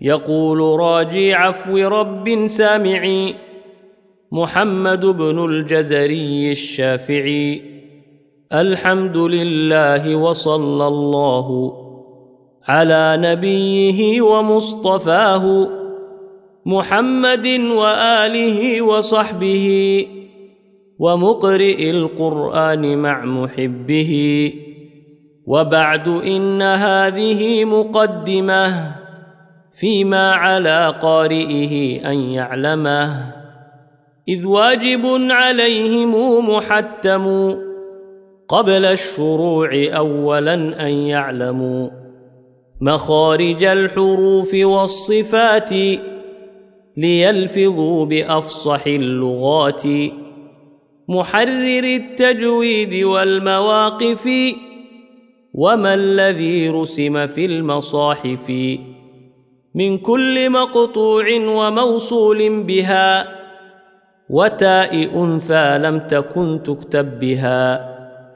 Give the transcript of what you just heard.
يقول راجي عفو رب سامعي محمد بن الجزري الشافعي. الحمد لله وصلى الله على نبيه ومصطفاه محمد وآله وصحبه ومقرئ القرآن مع محبه. وبعد إن هذه مقدمة فيما على قارئه أن يعلمه. إذ واجب عليهم محتم قبل الشروع اولا أن يعلموا. مخارج الحروف والصفات ليلفظوا بأفصح اللغات. محرر التجويد والمواقف. وما الذي رسم في المصاحف. من كل مقطوع وموصول بها وتاء أنثى لم تكن تكتب بها.